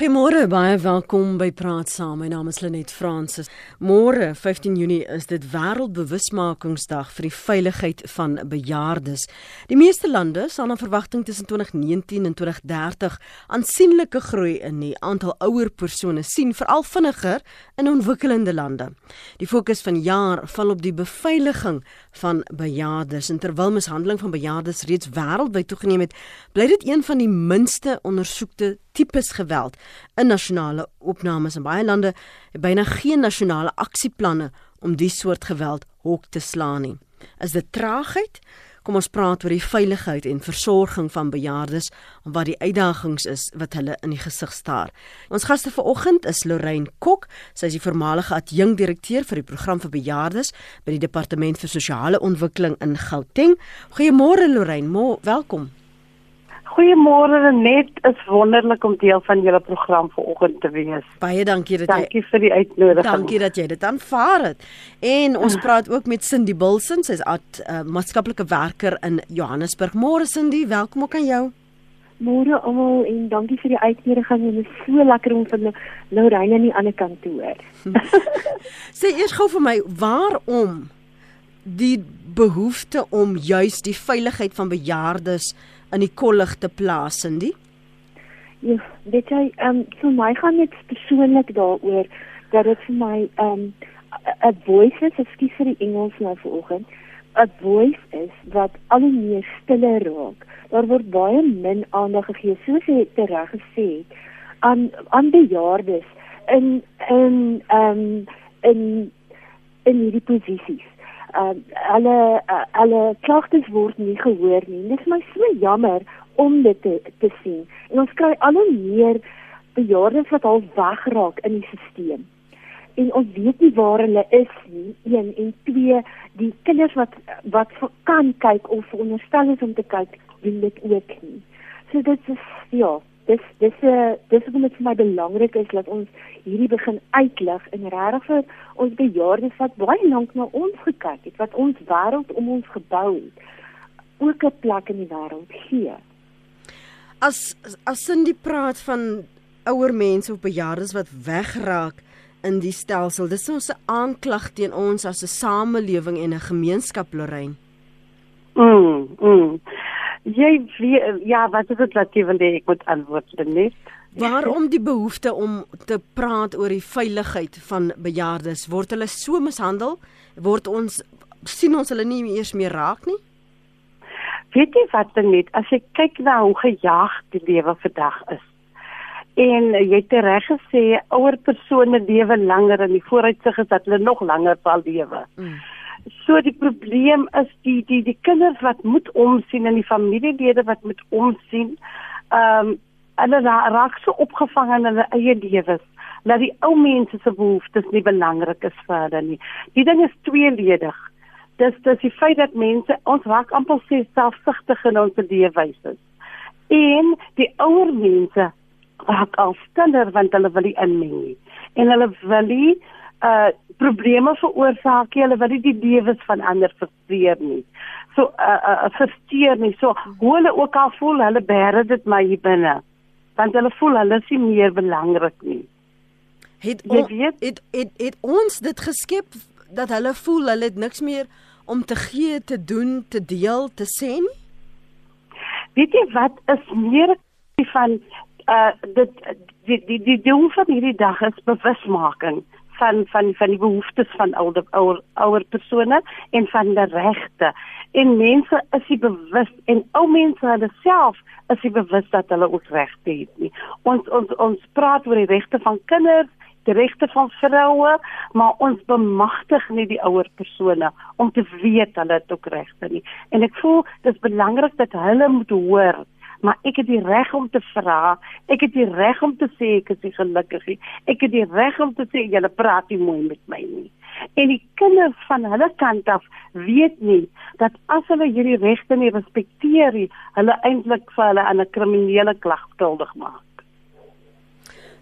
Goeiemôre, baie welkom by Praat Saam. My naam is Lenet Fransis. Môre, 15 Junie, is dit Wêreldbewusmakingsdag vir die veiligheid van bejaardes. Die meeste lande sal na verwagting tussen 2019 en 2030 aansienlike groei in die aantal ouer persone sien, veral vinniger in ontwikkelende lande. Die fokus van jaar val op die beveiliging van bejaardes. En terwyl mishandeling van bejaardes reeds wêreldwyd toegeneem het, bly dit een van die minste ondersoekte tipes geweld in nasionale opnames in baie lande het byna geen nasionale aksieplanne om die soort geweld hok te slaan nie. Is dit traagheid? Kom ons praat oor die veiligheid en versorging van bejaardes en wat die uitdagings is wat hulle in die gesig staar. Ons gaste vanoggend is Lorraine Kok, sy is die voormalige adjunkdirekteur vir die program vir bejaardes by die Departement vir Sosiale Ontwikkeling in Gauteng. Goeiemôre Lorraine, welkom. Goeiemôre net, is wonderlik om deel van julle program vanoggend te wees. Baie dankie dat jy Dankie vir die uitnodiging. Dankie dat jy dit aanvaar het. En ons praat ook met Cindy Bilson, sy's 'n uh, maatskaplike werker in Johannesburg. Môre Cindy, welkom ook aan jou. Môre almal en dankie vir die uitnodiging. Dit is so lekker om van Lorraine aan die ander kant te hoor. Sê eers gou vir my, waarom die behoefte om juis die veiligheid van bejaardes in die kollig te plaas in die? Ja, dit jy ehm um, vir my gaan dit persoonlik daaroor dat dit vir my ehm um, 'n voice is, ekskuus vir die Engels nou vanoggend, 'n voice is wat al hoe meer stiller raak. Daar word baie min aandag gegee, soos jy reg gesê het, aan aan bejaardes in in ehm um, in in hierdie posisies uh, alle uh, alle klagtes word nie gehoor nie. Dit is my so jammer om dit te, te sien. En ons kry al hoe meer bejaardes wat al wegraak in die stelsel. En ons weet nie waar hulle is nie. Een en twee, die kinders wat wat kan kyk of veronderstel is om te kyk, doen dit ook nie. So dit is ja, dis dis 'n uh, dis wat vir my belangrik is dat ons hierdie begin uitlig en regtig vir ons bejaardes wat baie lank na ons gekyk het, wat ons wêreld om ons gebou het, ook 'n plek in die wêreld gee. As as Cindy praat van ouer mense of bejaardes wat wegraak in die stelsel, dis ons 'n aanklag teen ons as 'n samelewing en 'n gemeenskap, Lorraine. Mm. mm. Jy weet ja, wat is dit wat jy wil hê ek moet antwoord net? Waarom die behoefte om te praat oor die veiligheid van bejaardes? Word hulle so mishandel? Word ons sien ons hulle nie eers meer raak nie? Weet jy wat dan net as ek kyk na hoe gejaag die lewe vandag is. En jy het reg gesê ouer persone lewe langer en die vooruitsig is dat hulle nog langer sal lewe. Mm. So die probleem is die die die kinders wat moet omsien en die familielede wat moet omsien. Ehm um, hulle raak so opgevang in hulle eie lewens dat die ou mense se behoeftes nie belangrik is vir hulle nie. Die ding is tweeledig. Dis dis die feit dat mense ons raak amper selfsugtig in ons leefwyse. En die ouer mense raak al stiller want hulle wil nie inmeng nie. En hulle wil nie uh probleme veroorsaak jy hulle wil nie die lewens van ander versteur nie. So uh, uh versteur nie. So hoe hulle ook al voel, hulle bære dit maar hier binne. Want hulle voel hulle is nie meer belangrik nie. Het on, het, het het het ons dit geskep dat hulle voel hulle het niks meer om te gee, te doen, te deel, te sê nie? Weet jy wat is meer van uh dit die die die doel van hierdie dag is bewusmaking van van van die behoeftes van ouer ouer ouer persone en van die regte. En mense is nie bewus en ou mense hulle self is nie bewus dat hulle ook regte het nie. Ons ons ons praat oor die regte van kinders, die regte van vroue, maar ons bemagtig nie die ouer persone om te weet hulle het ook regte nie. En ek voel dis belangrik dat hulle moet hoor maar ek het die reg om te vra. Ek het die reg om te sê ek is gelukkig. Ek het die reg om te sê julle praat nie mooi met my nie. En die kinders van hulle kant af weet nie dat as hulle hierdie regte nie respekteer nie, hulle eintlik vir hulle aan 'n kriminele klag skuldig maak.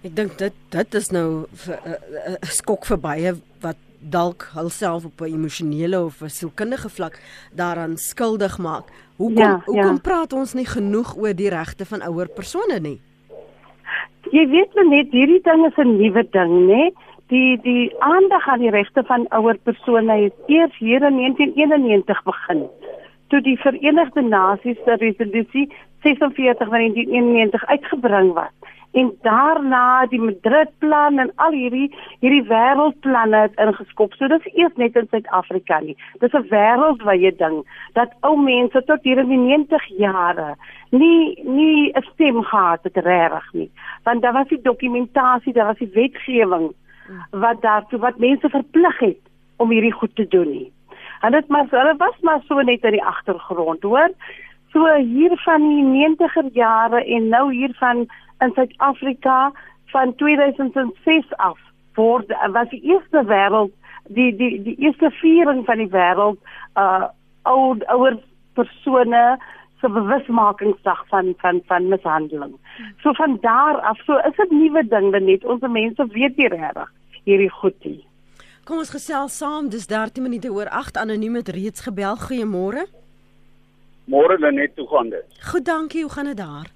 Ek dink dit dit is nou 'n skok vir baie wat dalk hulself op 'n emosionele of 'n sielkundige vlak daaraan skuldig maak. Hoekom ja, hoekom ja. praat ons nie genoeg oor die regte van ouer persone nie? Jy weet net hierdie ding is 'n nuwe ding, né? Die die aandag aan die regte van ouer persone het eers hier in 1991 begin. Toe die Verenigde Nasies se resolusie 46 van 1991 uitgebring was en daarna die Madrid plan en al hierdie hierdie wêreldplanne het ingeskop. So dis eers net in Suid-Afrika nie. Dis 'n wêreldwye ding dat ou mense tot hier in die 90 jare nie nie 'n stem gehad het regtig nie. Want daar was die dokumentasie, daar was die wetgewing wat daartoe wat mense verplig het om hierdie goed te doen nie. En dit maar hulle was maar so net in die agtergrond, hoor. So hier van die 90er jare en nou hier van in Suid-Afrika van 2006 af word was die eerste wêreld die die die eerste viering van die wêreld uh oud ouer persone se bewusmakingsdag van van van mishandeling. So van daar af so is dit nuwe ding net ons mense weet nie regtig hierdie goed nie. Kom ons gesels saam, dis 13 minute oor 8 anoniem het reeds gebel. Goeiemôre. Môre lê net toe gaan dit. Goed, dankie. Hoe gaan dit daar?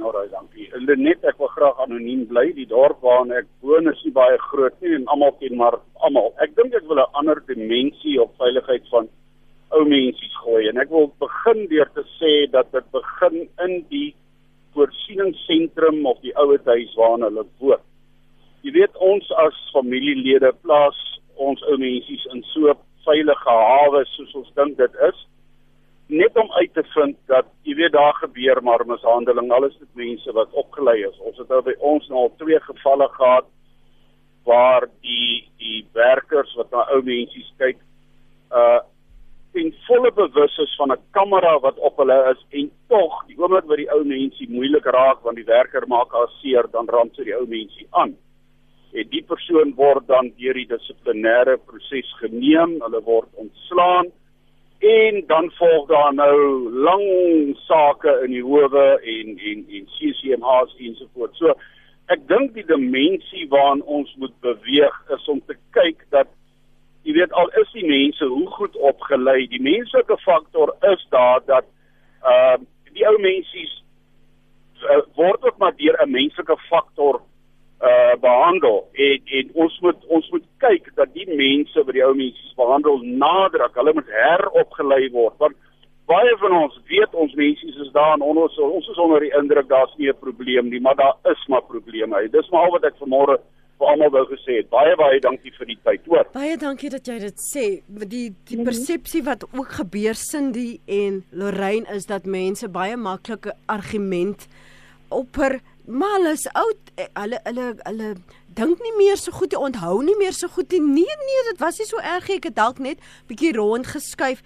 Nou dankie. Net ek wil graag anoniem bly. Die dorp waarin ek woon is nie baie groot nie en almal ken maar almal. Ek dink ek wil 'n ander dimensie op veiligheid van ou mensies gooi en ek wil begin deur te sê dat dit begin in die voorsieningssentrum of die ouer huis waarin hulle woon. Jy weet ons as familielede plaas ons ou mensies in so veilige hawe soos ons dink dit is net om uit te vind dat jy weet daar gebeur maar mishandeling alles dit mense wat opgelei is. Ons het nou by ons nou al twee gevalle gehad waar die die werkers wat na ou mensies kyk uh in volle bewus is van 'n kamera wat op hulle is en tog die oomblik wat die ou mensie moeilik raak want die werker maak haar seer dan ram sy die ou mensie aan. En die persoon word dan deur die dissiplinêre proses geneem hulle word ontslaan en dan volg daar nou lang sake in die howe en en en CCMA's ensovoorts. So ek dink die dimensie waaraan ons moet beweeg is om te kyk dat jy weet al is die mense hoe goed opgelei, die menslike faktor is daar dat ehm uh, die ou mensies uh, word ook maar deur 'n menslike faktor behandel en en ons moet ons moet kyk dat die mense wat die ou mense behandel nadruk. Hulle moet heropgelei word want baie van ons weet ons mense is daar en ons ons is onder die indruk daar's nie 'n probleem nie maar daar is maar probleme. Dis maar al wat ek vanmôre vir almal wou gesê het. Baie baie dankie vir die tyd hoor. Baie dankie dat jy dit sê. Die die mhm. persepsie wat ook gebeur Cindy en Lorraine is dat mense baie maklike argument opper Maar hulle is oud. Eh, hulle hulle hulle dink nie meer so goed, onthou nie meer so goed nie. Nee nee, dit was nie so erg nie. Ek het dalk net bietjie rond geskuif.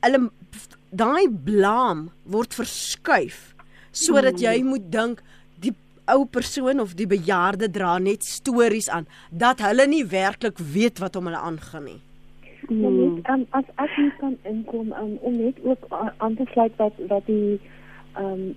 Hulle daai blaam word verskuif sodat jy mm. moet dink die ou persoon of die bejaarde dra net stories aan dat hulle nie werklik weet wat om hulle aangaan nie. Mm. Um, as as jy kan inkom um, om net ook aan te sluit wat wat die um,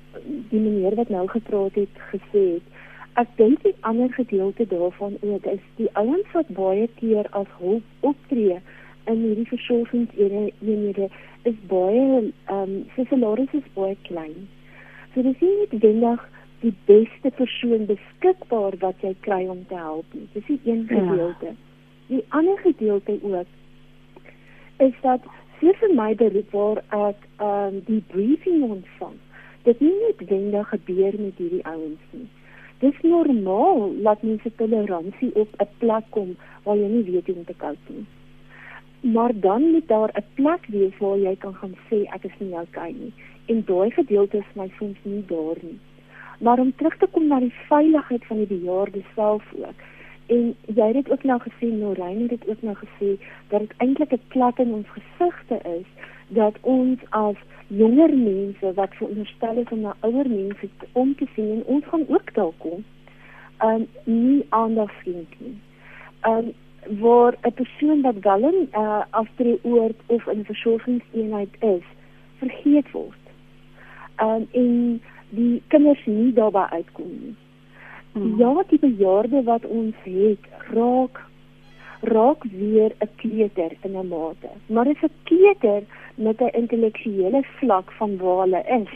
die meneer wat nou gepraat het gesê het. Ek dink die ander gedeelte daarvan ook is die ouens wat baie keer as hulp optree in hierdie versorgingseenhede is baie ehm um, sy salaris is baie klein. So dis nie noodwendig die beste persoon beskikbaar wat jy kry om te help nie. Dis die een ja. gedeelte. Ja. Die ander gedeelte ook is dat vir my beroep waar ek ehm um, die briefing ontvang dit nie noodwendig gebeur met hierdie ouens nie. Dis normaal dat mense toleransie op 'n plek kom waar jy nie weet hoe om te koop nie. Maar dan moet daar 'n plek wees waar jy kan gaan sê ek is nie okay nie. En daai gedeelte is my soms nie daar nie. Maar om terug te kom na die veiligheid van die bejaarde self ook. En jy het dit ook nou gesê, Noreen het dit ook nou gesê dat dit eintlik 'n klap in ons gesigte is dat ons as jonger mense wat veronderstel is om na ouer mense om te sien en ons gaan ook daar kom. Um nie aandag skenk nie. Um waar 'n persoon wat wel in 'n uh, aftreeoord of in 'n versorgingseenheid is, vergeet word. Um en die kinders nie daarby uitkom nie. Hmm. Ja, die bejaarde wat ons het, raak raak weer 'n kleuter in 'n mate. Maar dit is 'n kleuter met 'n intellektuele vlak van waar hulle is.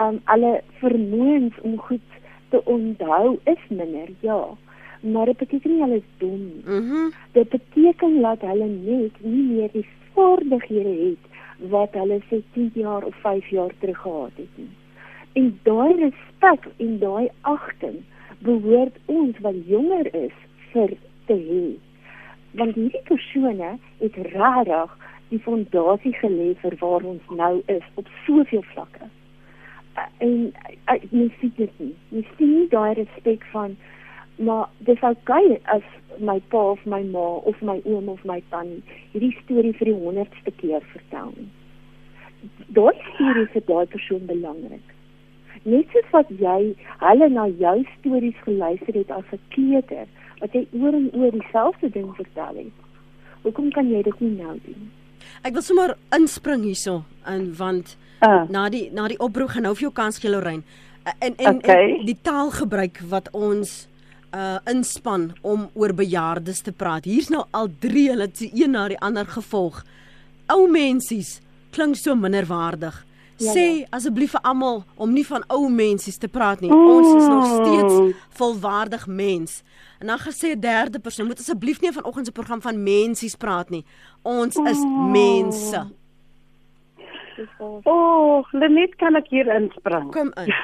Um alle vermoëns om goed te onthou is minder, ja. Maar dit beteken nie hulle is dom nie. Mhm. Mm Dit beteken dat hulle net nie meer die vaardighede het wat hulle se 10 jaar of 5 jaar terug gehad het nie. En daai respek en daai agting behoort ons wat jonger is vir te hê. Want hierdie persone het regtig die fondasie gelê vir waar ons nou is op soveel vlakke. Uh, en jy sien dit nie. Jy sien daai respek van maar dis okay as my pa of my ma of my oom of my tannie hierdie storie vir die 100ste keer vertel. Daai storie is vir daai persoon belangrik. Net soos wat jy hulle na jou stories geluister het as 'n kleuter, wat jy oor en oor dieselfde ding vertel het. Hoekom kan jy dit nie nou doen? Ek wil sommer inspring hierso in want Uh, na die na die oproep gaan nou vir jou kans gee Lorraine. Uh, En en, Okay. en die taalgebruik wat ons uh inspan om oor bejaardes te praat. Hier's nou al 3, hulle het een na die ander gevolg. Ou mensies klink so minderwaardig. Ja, Sê asseblief vir almal om nie van ou mensies te praat nie. Ons is nog steeds volwaardig mens. En dan gesê 'n derde persoon moet asseblief nie vanoggend se program van mensies praat nie. Ons is mense. Dis waar. o, oh, Lenet kan ek hier inspring. Kom in.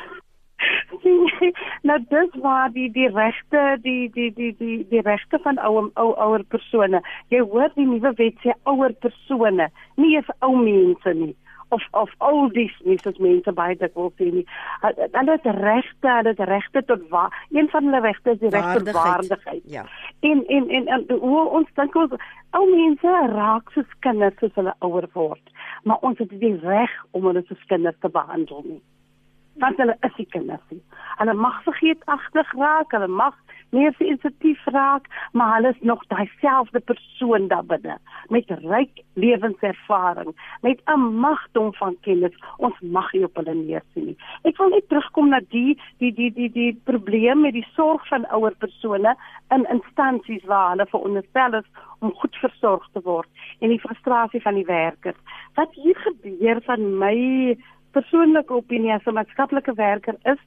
nou dis waar die die regte die die die die die regte van ou ou ouer persone. Jy hoor die nuwe wet sê ouer persone, nie eens ou mense nie of of oldies nie soos mense baie dit wil sê nie. Hulle het regte, hulle het regte tot wa een van hulle regte is die reg tot waardigheid. Ja. En en en, en hoe ons dink ons ou mense raak soos kinders soos hulle ouer word, maar ons het die reg om hulle soos kinders te behandel nie. Want hulle is nie kinders nie. Hulle mag vergeetagtig raak, hulle mag meer sensitief raak, maar hulle is nog daai selfde persoon daar binne met ryk lewenservaring, met 'n magdom van kennis. Ons mag nie op hulle neersien nie. Ek wil net terugkom na die die die die die probleem met die sorg van ouer persone in instansies waar hulle veronderstel is om goed versorg te word en die frustrasie van die werkers. Wat hier gebeur van my persoonlike opinie as 'n maatskaplike werker is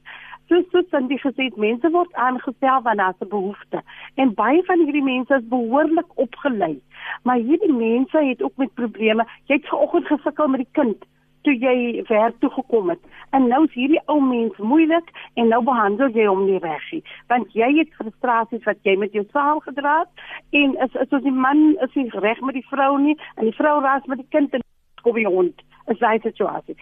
soos soos Cindy gesê het, mense word aangestel wanneer daar 'n behoefte en baie van hierdie mense is behoorlik opgelei. Maar hierdie mense het ook met probleme. Jy het vanoggend gesukkel met die kind toe jy werk toe gekom het. En nou is hierdie ou mens moeilik en nou behandel jy hom nie reg nie, want jy het frustrasies wat jy met jou saamgedra het en is is as die man is nie reg met die vrou nie en die vrou raas met die kind en kom die hond. Is daai situasie.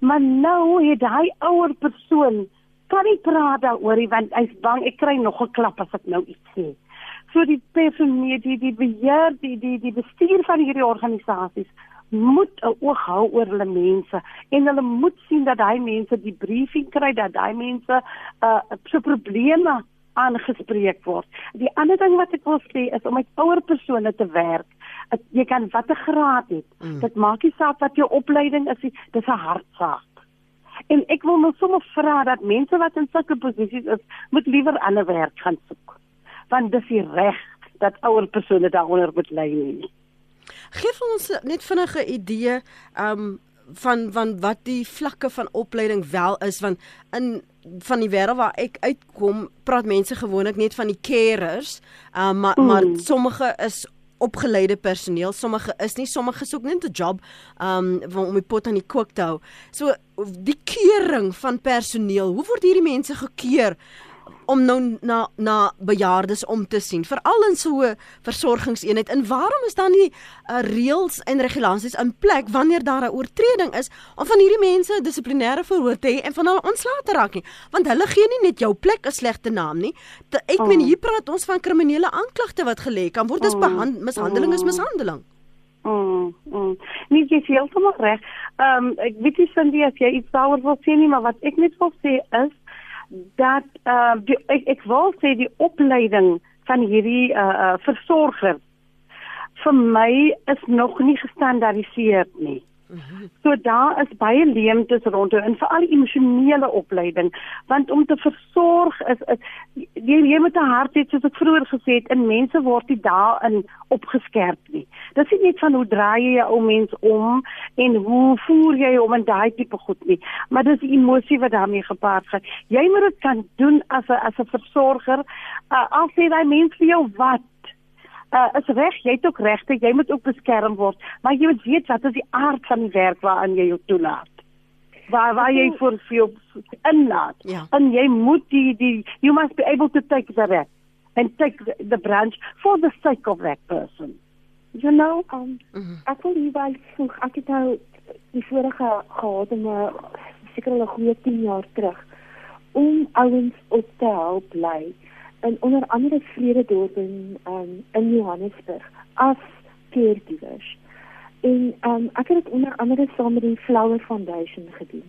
Maar nou het hy ouer persoon kan nie praat daaroor nie want hy's bang ek kry nog 'n klap as ek nou iets sê. So die personeel die die beheer die die die bestuur van hierdie organisasies moet 'n oog hou oor hulle mense en hulle moet sien dat daai mense die briefing kry dat daai mense uh so probleme aangespreek word. Die ander ding wat ek wil sê is om met ouer persone te werk. Jy kan watter graad het. Mm. Dit maak nie saak wat jou opleiding is, dis 'n hartsaak. En ek wil nou sommer vra dat mense wat in sulke posisies is, moet liewer ander werk gaan soek. Want dis die reg dat ouer persone daaronder moet lê nie. Geef ons net vinnige idee um van van wat die vlakke van opleiding wel is want in van die wêreld waar ek uitkom praat mense gewoonlik net van die carers um, maar mm. maar sommige is opgeleide personeel sommige is nie sommige soek net 'n job um om die pot aan die kook te hou so die keuring van personeel hoe word hierdie mense gekeer om nou na na bejaardes om te sien veral in so 'n versorgingseenheid en waarom is daar nie uh, reëls en regulasies in plek wanneer daar 'n oortreding is om van hierdie mense dissiplinêre verhoor te hê en van hulle ontslae te raak nie? Want hulle gee nie net jou plek 'n slegte naam nie. Te, ek oh. meen hier praat ons van kriminele aanklagte wat gelê kan word. Dis behand, mishandeling is mishandeling. Mm, mm. Nee, jy is heeltemal reg. Ehm um, ek weet nie Cindy as jy iets daaroor wil sê nie, maar wat ek net wil sê is dat uh, die, ek ek wil sê die opleiding van hierdie uh, uh versorger vir my is nog nie gestandaardiseer nie. So daar is baie leemtes rondom en veral emosionele opleiding want om te versorg is, is jy, jy moet 'n hart hê soos ek vroeër gesê het en mense word nie daarin opgeskerp nie. Dit is net van hoe draai jy 'n ou mens om en hoe voer jy hom en daai tipe goed nie, maar dis die emosie wat daarmee gepaard gaan. Jy moet dit kan doen as 'n as 'n versorger. Uh, al sê daai mens vir jou wat uh, is reg, jy het ook regte, jy moet ook beskerm word, maar jy moet weet wat is die aard van die werk waaraan jy jou toelaat. Waar waar jy vir vir inlaat. Ja. En jy moet die die you must be able to take the rep and take the, the branch for the sake of that person. You know? Um, ek wil hier wel voeg, ek het nou die vorige gehad in 'n seker al 'n goeie 10 jaar terug om ouens op te help bly in onder andere Vrededorp in um, in Johannesburg as caregivers. En um, ek het dit onder andere saam met die Flower Foundation gedoen.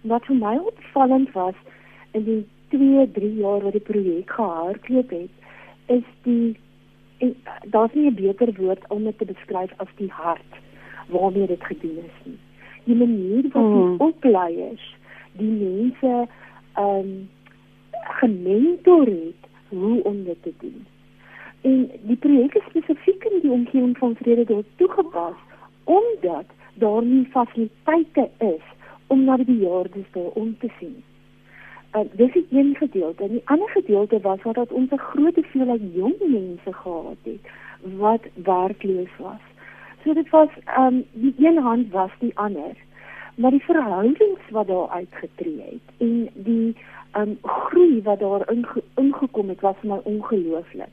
Wat vir my opvallend was in die 2, 3 jaar wat die projek gehardloop het, is die en daar's nie 'n beter woord om dit te beskryf as die hart waarmee dit gedoen is nie. Die manier wat die Mm. opleiers die mense ehm um, gementor het hoe om dit te doen. En die projek is spesifiek in die omgewing van Vrededorp toegepas omdat daar nie fasiliteite is om na die bejaardes daar om te sien. Uh, dis die een gedeelte. En die ander gedeelte was dat ons 'n groot hoeveelheid jong mense gehad het wat werkloos was. So dit was ehm um, die een hand was die ander. Maar die verhoudings wat daar uitgetree het en die um, groei wat daar inge, ingekom het was vir my ongelooflik.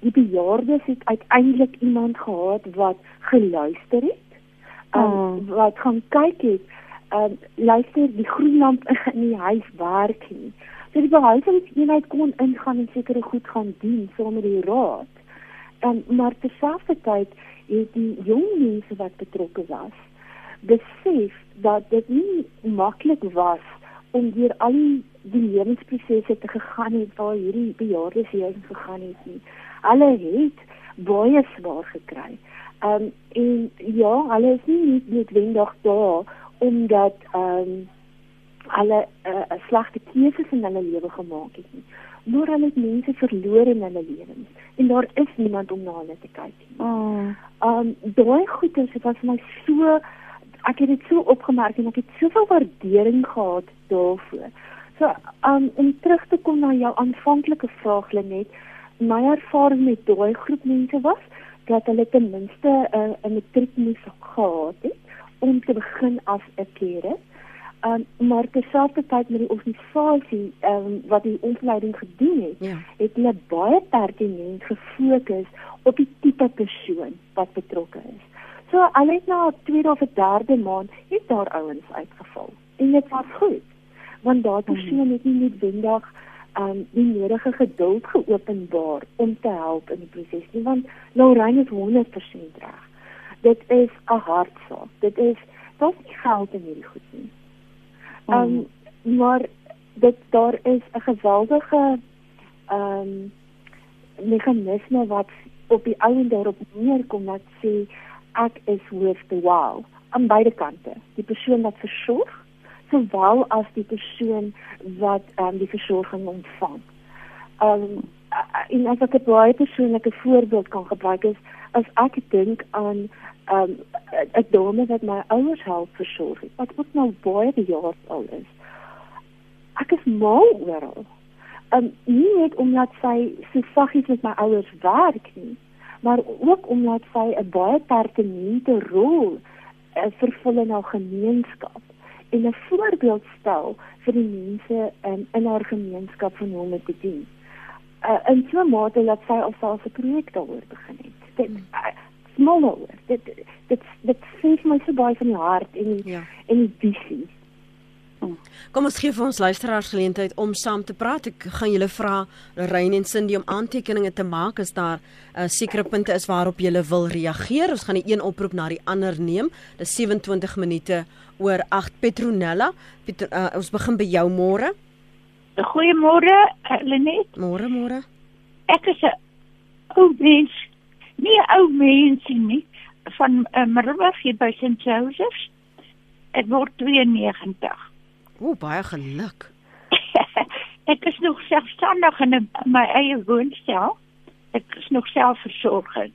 Die bejaardes het uiteindelik iemand gehad wat geluister het. Um, wat gaan kyk het um, luister die groen lamp in die huis werk nie. So die behuisingseenheid kon ingaan en sekere goed gaan doen saam met die raad. Um, maar terselfdertyd het die jong mense wat betrokke was besef dat dit nie maklik was om deur al die, die lewensprosesse te gegaan het waar hierdie bejaardes hier gegaan het nie. Hulle het baie swaar gekry. Um en ja, hulle is nie noodwendig daar omdat ehm um, hulle 'n uh, slegte keuses in hulle lewe gemaak het nie. Maar hulle het mense verloor in hulle lewens en daar is niemand om na hulle te kyk nie. Mm. Ehm um, daai goeders het was my so ek het dit so opgemerk en ek het soveel waardering gehad daarvoor. So um, om terug te kom na jou aanvanklike vraag Lenet, my ervaring met daai groep mense was dat hulle ten minste 'n uh, 'n matriek moes gehad het om te begin as 'n kere. Um, maar terselfdertyd met die organisasie um, wat die opleiding gedoen het, Ja. het hulle baie pertinent gefokus op die tipe persoon wat betrokke is. So hulle het na 'n tweede of 'n derde maand het daar ouens uitgeval. En dit was goed. Want persoon het nie noodwendig um die nodige geduld geopenbaar om te help in die proses nie, want Lorraine is 100% reg. Dit is 'n hartsaak. Dit is daar's nie geld in hierdie goed nie. Um maar dit daar is 'n geweldige um meganisme wat op die ou en daarop neerkom dat sê ek is worth the while aan beide kante. Die persoon wat versorg sowel as die persoon wat um, die versorging ontvang. Um en as ek 'n baie persoonlike voorbeeld kan gebruik is as ek dink aan um 'n dame wat my ouers help versorg het, wat ook nou baie bejaard al is. Ek is mal oral. Um nie net omdat sy so saggies met my ouers werk nie, maar ook omdat sy 'n baie pertinente rol uh, vervul in haar gemeenskap en 'n voorbeeld stel vir die mense in in haar gemeenskap van hom te dien. Uh, in so 'n mate dat sy alself 'n projek daaroor begin het. Dit uh, smal oor. Dit dit dit sê vir my so baie van die hart en Ja. en die visie. Kom ons gee vir ons luisteraars geleentheid om saam te praat. Ek gaan julle vra Rein en Cindy om aantekeninge te maak as daar uh, sekere punte is waarop julle wil reageer. Ons gaan die een oproep na die ander neem. Dis 27 minute oor 8 Petronella. Petro, uh, ons begin by jou môre. Goeiemôre, eh, Lenet. Môre môre. Ek is 'n ou mens. Nie 'n ou mens nie van uh, Middelburg hier by St. Joseph's. Ek word 92. O, baie geluk. ek is nog selfstandig in 'n- my eie woonstel. Ek is nog selfversorgend.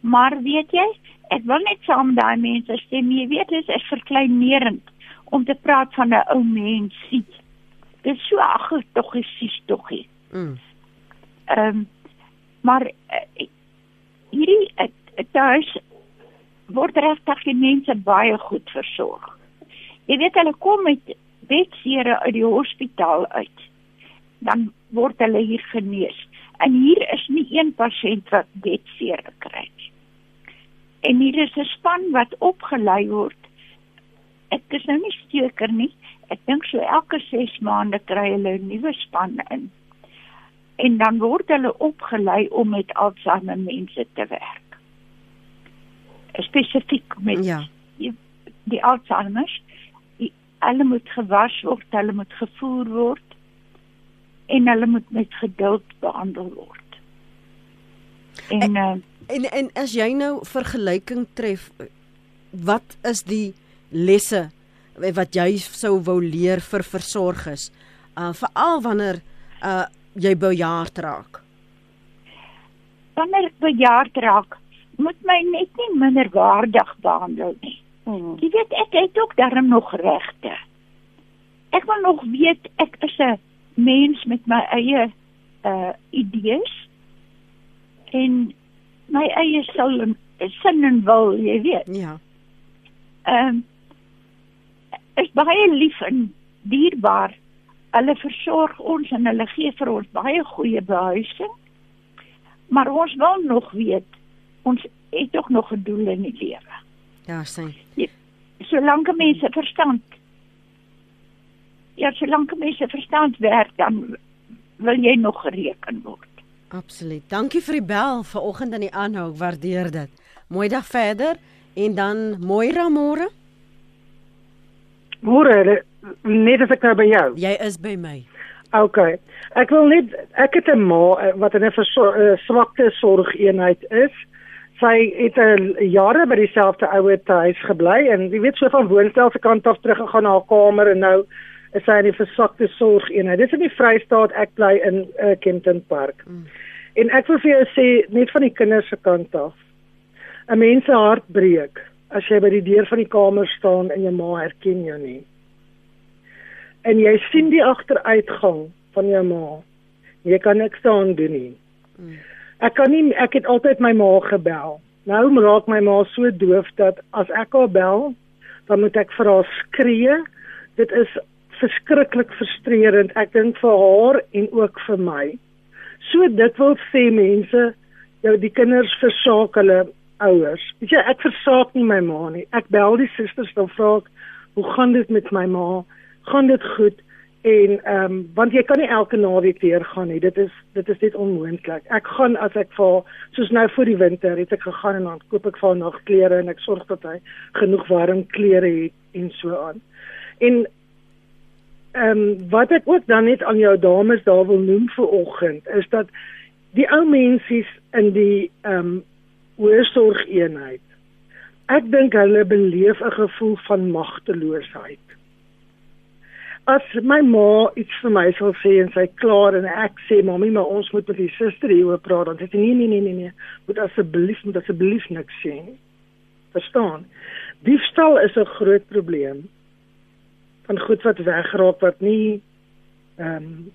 Maar weet jy, ek wil net saam daai mense stem. Jy weet, dit is verkleinerend om te praat van 'n ou mensie. Dit is so ag, tog is tog. Ehm Mm. um, maar uh, hierdie uh, thuis word regtig die mense baie goed versorg. Jy weet hulle kom met bedsere uit die hospitaal uit. Dan word hulle hier genees. En hier is nie een pasiënt wat bedsere kry nie. En hier is 'n span wat opgelei word. Ek is nou nie seker nie. Ek dink so elke 6 maande kry hulle 'n nuwe span in. En dan word hulle opgelei om met Alzheimer mense te werk. Spesifiek met Ja. die. Die, hulle moet gewas word, hulle moet gevoer word en hulle moet met geduld behandel word. En uh, En en as jy nou vergelyking tref, wat is die lesse wat jy sou wou leer vir versorgers? Uh veral wanneer uh jy bejaard raak. wanneer ek bejaard raak, moet my net nie minderwaardig behandel nie. Hmm. Jy weet ek het ook darm nog regte. Ek wil nog weet ek is 'n mens met my eie uh idees en my eie sil en sin en wil, jy weet. Ja. Ehm um, is baie lief en dierbaar. Hulle versorg ons en hulle gee vir ons baie goeie behuising. Maar ons wil nog weet ons het tog nog 'n doel in die lewe. Ja, sien. Solank mense verstand Ja, solank mense verstand werk, dan wil jy nog gereken word. Absoluut. Dankie vir die bel vanoggend in die aanhou. Ek waardeer dit. Mooi dag verder en dan Moira môre. Môre, net as ek nou by jou. Jy is by my. OK. Ek wil net ek het 'n ma eh, wat in 'n eh, swakte sorgeenheid is. Sy het 'n jare by dieselfde ouer huis gebly en jy weet so van woonstel se kant af teruggegaan na haar kamer en nou is sy in die verswakte sorgeenheid. Dis in die Vrystaat, ek bly in uh, Kempton Park. Mm. En ek wil vir jou sê net van die kinders se kant af. 'n Mens se hart breek as jy by die deur van die kamer staan en jou ma herken jou nie en jy sien die agteruitgang van jou ma. Jy kan niks daaraan doen nie. Mm. Ek kan nie ek het altyd my ma gebel. Nou raak my ma so doof dat as ek haar bel, dan moet ek vir haar skree. Dit is verskriklik frustrerend. Ek dink vir haar en ook vir my. So dit wil sê mense, jou die kinders versaak hulle ouers. Weet jy, ek versaak nie my ma nie. Ek bel die susters dan vra ek, "Hoe gaan dit met my ma?" gaan dit goed en ehm um, want jy kan nie elke naweek weer gaan nie. Dit is dit is net onmoontlik. Ek gaan as ek vir soos nou vir die winter het ek gegaan en dan koop ek vir haar nog klere en ek sorg dat hy genoeg warm klere het en so aan. En ehm um, wat ek ook dan net aan jou dames daar wil noem vir oggend is dat die ou mensies in die ehm um, hoërsorgeenheid ek dink hulle beleef 'n gevoel van magteloosheid as my ma iets vir my sal sê en sy klaar en ek sê mami maar ons moet met die suster hieroor praat dan sê sy nee nee nee nee nee moet asseblief moet asseblief niks sê nie verstaan diefstal is 'n groot probleem van goed wat wegraak wat nie ehm um,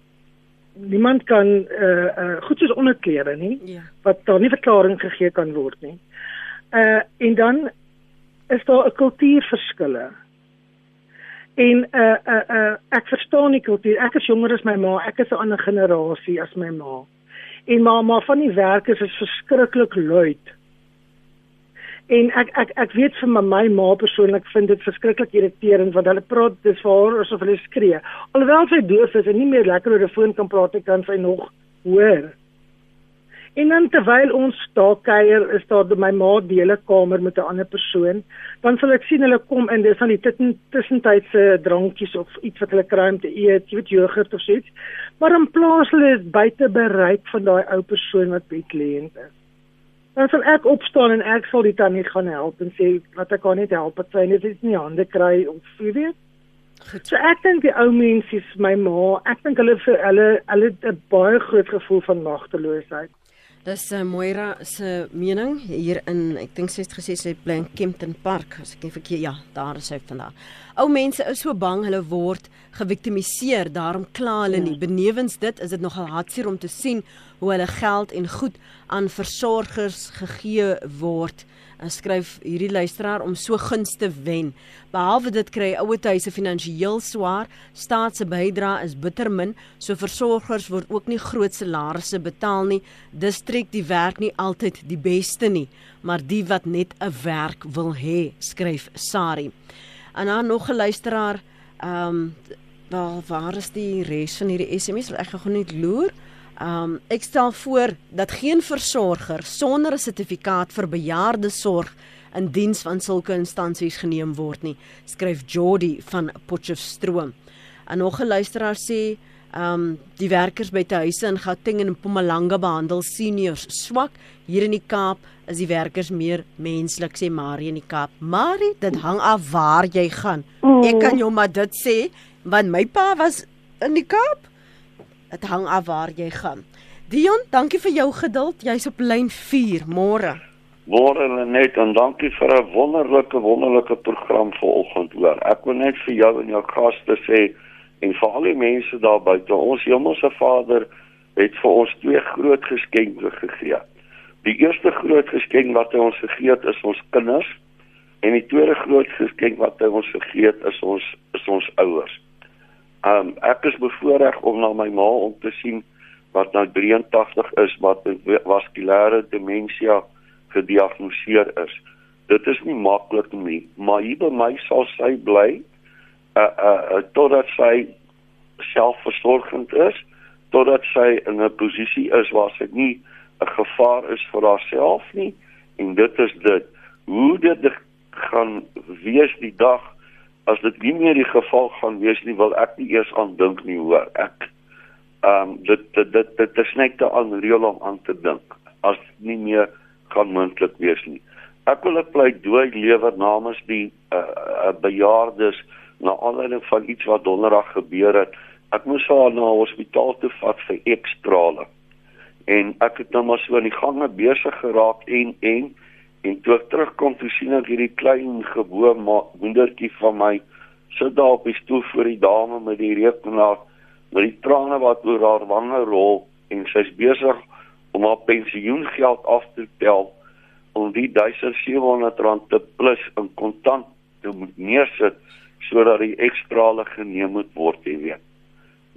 niemand kan eh uh, uh, goed soos onderklere nie Ja. wat daar nie verklaring gegee kan word nie. Uh en dan is daar 'n kultuurverskille. En uh uh uh ek verstaan die kultuur. Ek is jonger as my ma. Ek is 'n ander generasie as my ma. En maar maar van die werkers is verskriklik luid. En ek ek ek weet vir my, my ma persoonlik vind dit verskriklik irriterend want hulle praat dis vir haar asof hulle skree. Alhoewel sy doof is en nie meer lekker oor 'n foon kan praat nie, kan sy nog hoor. En dan terwyl ons daar kuier, is daar by my ma dele kamer met 'n ander persoon, dan sal ek sien hulle kom in, dis van die tussen tussentydse drankies of iets wat hulle kry om te eet, jy weet jogurt of so iets. Maar in plaas hulle dit buite bereik van daai ou persoon wat bedlêend is. dan sal ek opstaan en ek sal die tannie gaan help en sê wat ek kan net help dat sy net nie hande kry of jy weet. Goed. So ek dink die ou mense is my ma, ek dink hulle vir hulle hulle het 'n baie groot gevoel van magteloosheid. Dis uh, Moira se mening hier in ek dink sy het gesê sy bly in Kempton Park as ek nie verkeer ja, daar is sy vandag. Ou mense is so bang hulle word geviktimiseer, daarom kla hulle nie. Benewens dit is dit nogal hartseer om te sien hoe hulle geld en goed aan versorgers gegee word. En skryf hierdie luisteraar om so guns te wen. Behalwe dit kry ouerhuise finansiëel swaar, staat se bydrae is bitter min, so versorgers word ook nie groot salarisse betaal nie. Dis trek die werk nie altyd die beste nie, maar die wat net 'n werk wil hê, skryf Sari. En dan nog 'n luisteraar, ehm um, waar waar is die res van hierdie SMS? Ek gaan gou net loer. Um ek stel voor dat geen versorger sonder 'n sertifikaat vir bejaardesorg in diens van sulke instansies geneem word nie, skryf Jody van Potchefstroom. En nog 'n luisteraar sê, um die werkers by te huise in Gauteng en Mpumalanga behandel seniors swak. Hier in die Kaap is die werkers meer menslik, sê Marie in die Kaap. Marie, dit hang af waar jy gaan. Ek kan jou maar dit sê, want my pa was in die Kaap Dit hang af waar jy gaan. Dion, dankie vir jou geduld. Jy's op lyn 4 môre. Môre net en dankie vir 'n wonderlike wonderlike program vanoggend hoor. Ek wil net vir jou en jou gaste sê en vir al die mense daar buite, ons Hemelse Vader het vir ons twee groot geskenke gegee. Die eerste groot geskenk wat hy ons gegee het is ons kinders en die tweede groot geskenk wat hy ons gegee het is ons is ons ouers. Um ek is bevoorreg om na my ma om te sien wat nou 83 is wat vaskulêre demensie gediagnoseer is. Dit is nie maklik nie, maar hier by my sal sy bly uh uh, uh totdat sy selfversorgend is, totdat sy in 'n posisie is waar sy nie 'n gevaar is vir haarself nie en dit is dit. Hoe dit gaan wees die dag as dit nie meer die geval gaan wees nie, wil ek nie eers aan dink nie hoor. Ek ehm um, dit dit dit dit is net te onreël om aan te dink as nie meer kan moontlik wees nie. Ek wil 'n pleidooi lewer namens die uh, uh, bejaardes na aanleiding van iets wat donderdag gebeur het. Ek moes haar na hospitaal toe vat vir ekstrale. En ek het nou maar so in die gange besig geraak en en En toe ek terugkom, toe sien ek hierdie klein gebore moedertjie van my sit daar op die stoel voor die dame met die rekenaar met die trane wat oor haar wange rol en sy's besig om haar pensioengeld af te tel om die 1700 rand te plus in kontant te moet neersit sodat die ekstrale geneem moet word, jy weet.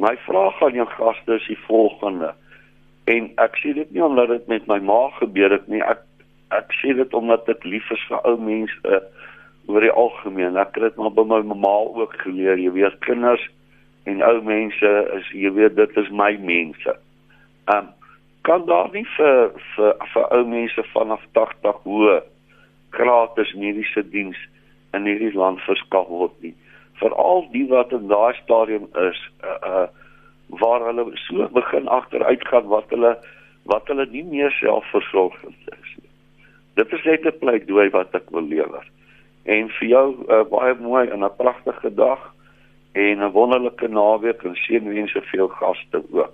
My vraag aan jou gaste is die volgende. En ek sê dit nie omdat dit met my ma gebeur het nie. Ek ek sê dit omdat ek lief is vir ou mense uh, oor die algemeen. Ek het dit maar by my mamma ook geleer, jy weet kinders en ou mense is jy weet dit is my mense. Um kan daar nie vir vir vir ou mense vanaf 80 hoë gratis mediese diens in hierdie land verskaf word nie. Veral die wat in daai stadium is uh uh waar hulle so begin agteruit gaan wat hulle wat hulle nie meer selfversorgend is nie. Dit is net 'n pleidooi wat ek wil lewer. En vir jou uh, baie mooi en 'n pragtige dag en 'n wonderlike naweek en seënwense vir jou gaste ook.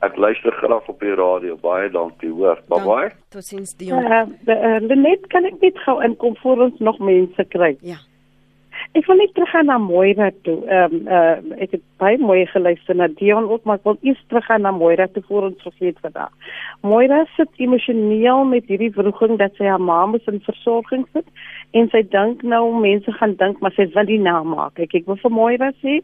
Ek luister graag op die radio. Baie dankie, hoor. Bye bye. Totsiens Dion. Uh, uh, net kan ek net gou inkom voor ons nog mense kry. Ja. Ek wil net teruggaan na Moira toe. Ehm um, uh, ek het baie mooi geluister na Dion ook, maar ek wil eers teruggaan na Moira toe voor ons vergeet vandag. Moira sit emosioneel met hierdie vroeging dat sy haar ma moet in versorging sit en sy dink nou mense gaan dink maar sy wil nie namaak. Ek ek wil vir Moira sê,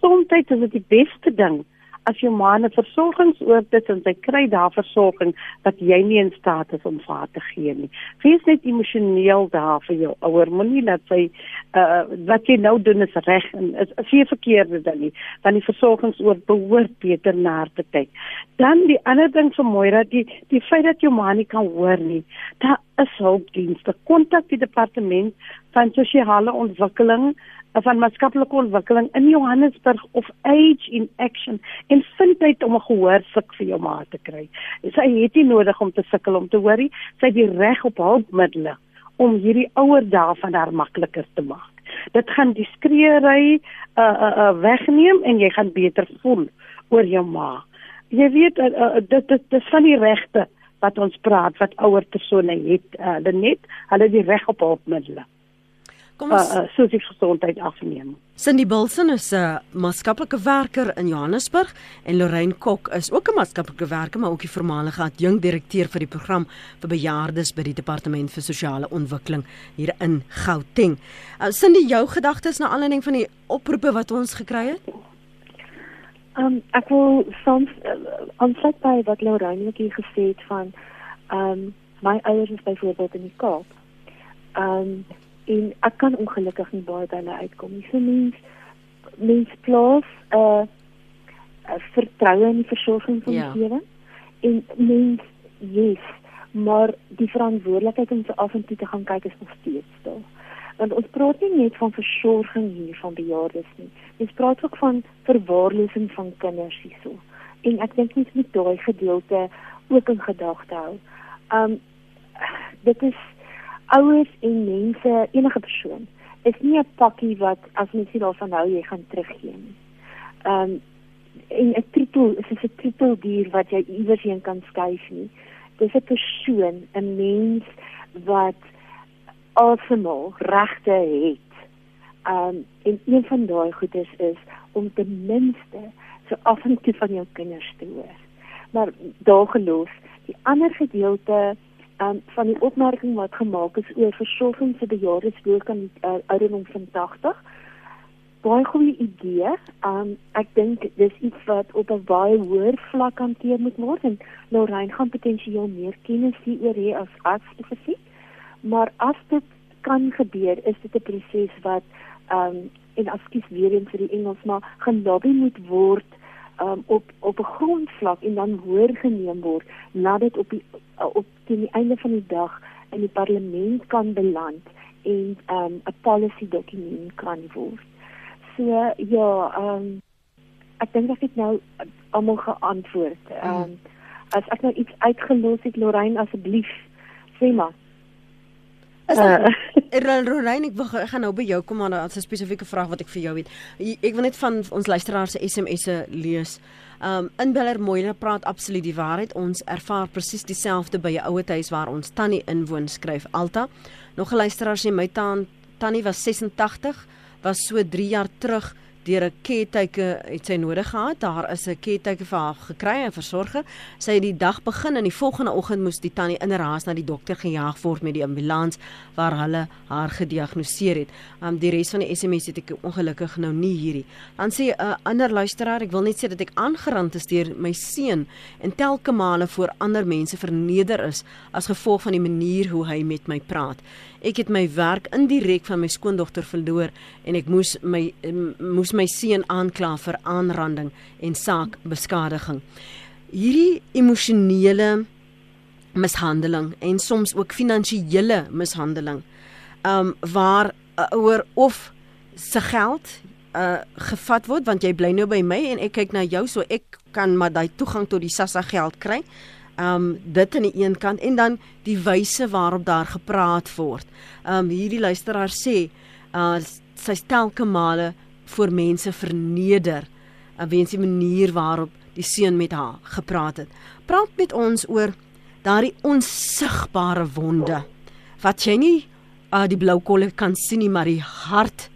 soms is dit die beste ding as jou ma 'n versorgingsoort het en sy kry daar versorging wat jy nie in staat is om vir haar te gee nie. Wees net emosioneel daar vir jou ouer. Moenie dat sy uh wat jy nou doen is reg en is is nie verkeerde ding nie. Want die versorgingsoort behoort beter na te kyk. Dan die ander ding vir Moira, die die feit dat jou ma nie kan hoor nie. Daar is hulpdienste. Kontak die departement van sosiale ontwikkeling van maatskaplike ontwikkeling in Johannesburg of Age in Action en vind uit om 'n gehoorsuk vir jou ma te kry. Sy het nie nodig om te sukkel om te hoorie, sy het die reg op hulpmiddels om hierdie ouer dae van haar makliker te maak. Dit gaan die skreeuery uh uh, uh wegneem en jy gaan beter voel oor jou ma. Jy weet uh, uh, dit dit dis van die regte wat ons praat wat ouer persone het. Uh, hulle net hulle die reg op hulpmiddels. Kom ons uh, uh, soos gesondheid afneem. Cindy Bilson is 'n maatskaplike werker in Johannesburg en Lorraine Kok is ook 'n maatskaplike werker maar ook die voormalige adjunk direkteur vir die program vir bejaardes by die departement vir sosiale ontwikkeling hier in Gauteng. Uh, Cindy, jou gedagtes na aanleiding van die oproepe wat ons gekry het? Um ek wil soms uh, aansluit by wat Lorraine ook gesê het van um my ouers is byvoorbeeld in die Kaap. Um en ek kan ongelukkig nie baie by hulle uitkom nie. So mens mens plaas 'n uh, uh, vertroue in die versorging van ja. die lewe en mens yes, maar die verantwoordelikheid om se af en toe te gaan kyk is nog steeds daar. Want ons praat nie net van versorging hier van bejaardes nie. Ons praat ook van verwaarlosing van kinders hierso. En ek dink net met daai gedeelte ook in gedagte hou. Um dit is ouers en mense, enige persoon is nie 'n pakkie wat as mens nie daarvan hou jy gaan teruggee nie. Ehm um, en 'n trippel is 'n trippel dier wat jy iewers heen kan skuif nie. Dis 'n persoon, 'n mens wat alsemol regte het. Ehm um, en een van daai goedes is om ten minste so af en toe van jou kinders te hoor. Maar daar geloof, die ander gedeelte um, van die opmerking wat gemaak is oor versorging vir bejaardes bo kan uh, ouderdom van 80 baie goeie idee. Um ek dink dis iets wat op 'n baie hoër vlak hanteer moet word en Lorraine gaan potensieel meer kennis hieroor hê as arts spesifiek. Maar as dit kan gebeur, is dit 'n proses wat um en afskies weer eens vir die Engels maar gelobby moet word um, op op 'n grondvlak en dan hoor geneem word nadat dit op die op teen die einde van die dag in die parlement kan beland en 'n um, policy dokument kan word. So ja, um, ek dink ek het nou almal geantwoord. Um, as ek nou iets uitgelos het Lorraine asseblief sê maar Is uh, Rorain, ek, ek gaan nou by jou kom aan 'n spesifieke vraag wat ek vir jou het. Ek wil net van ons luisteraars se SMS'e lees. Um inbeller Moile praat absoluut die waarheid. Ons ervaar presies dieselfde by 'n ouer huis waar ons tannie inwoon, skryf Alta. Nog 'n luisteraar sê my tannie was 86, was so 3 jaar terug deur 'n caretaker het sy nodig gehad. Daar is 'n caretaker vir haar gekry en versorger. Sy het die dag begin en die volgende oggend moes die tannie in 'n raas na die dokter gejaag word met die ambulans waar hulle haar gediagnoseer het. Um die res van die SMS het ek ongelukkig nou nie hierdie. Dan sê 'n uh, ander luisteraar, ek wil net sê dat ek aangerand is deur my seun en telke male voor ander mense verneder is as gevolg van die manier hoe hy met my praat. Ek het my werk indirek van my skoondogter verloor en ek moes my moes my seun aankla vir aanranding en saakbeskadiging. Hierdie emosionele mishandeling en soms ook finansiële mishandeling. Um waar 'n ouer of se geld uh gevat word want jy bly nou by my en ek kyk na jou so ek kan maar daai toegang tot die SASSA geld kry um dit aan die een kant en dan die wyse waarop daar gepraat word. Um hierdie luisteraar sê uh sy stelke male voor mense verneder uh, weens die manier waarop die seun met haar gepraat het. Praat met ons oor daardie onsigbare wonde wat jy nie uh, die blou kolle kan sien nie maar die hart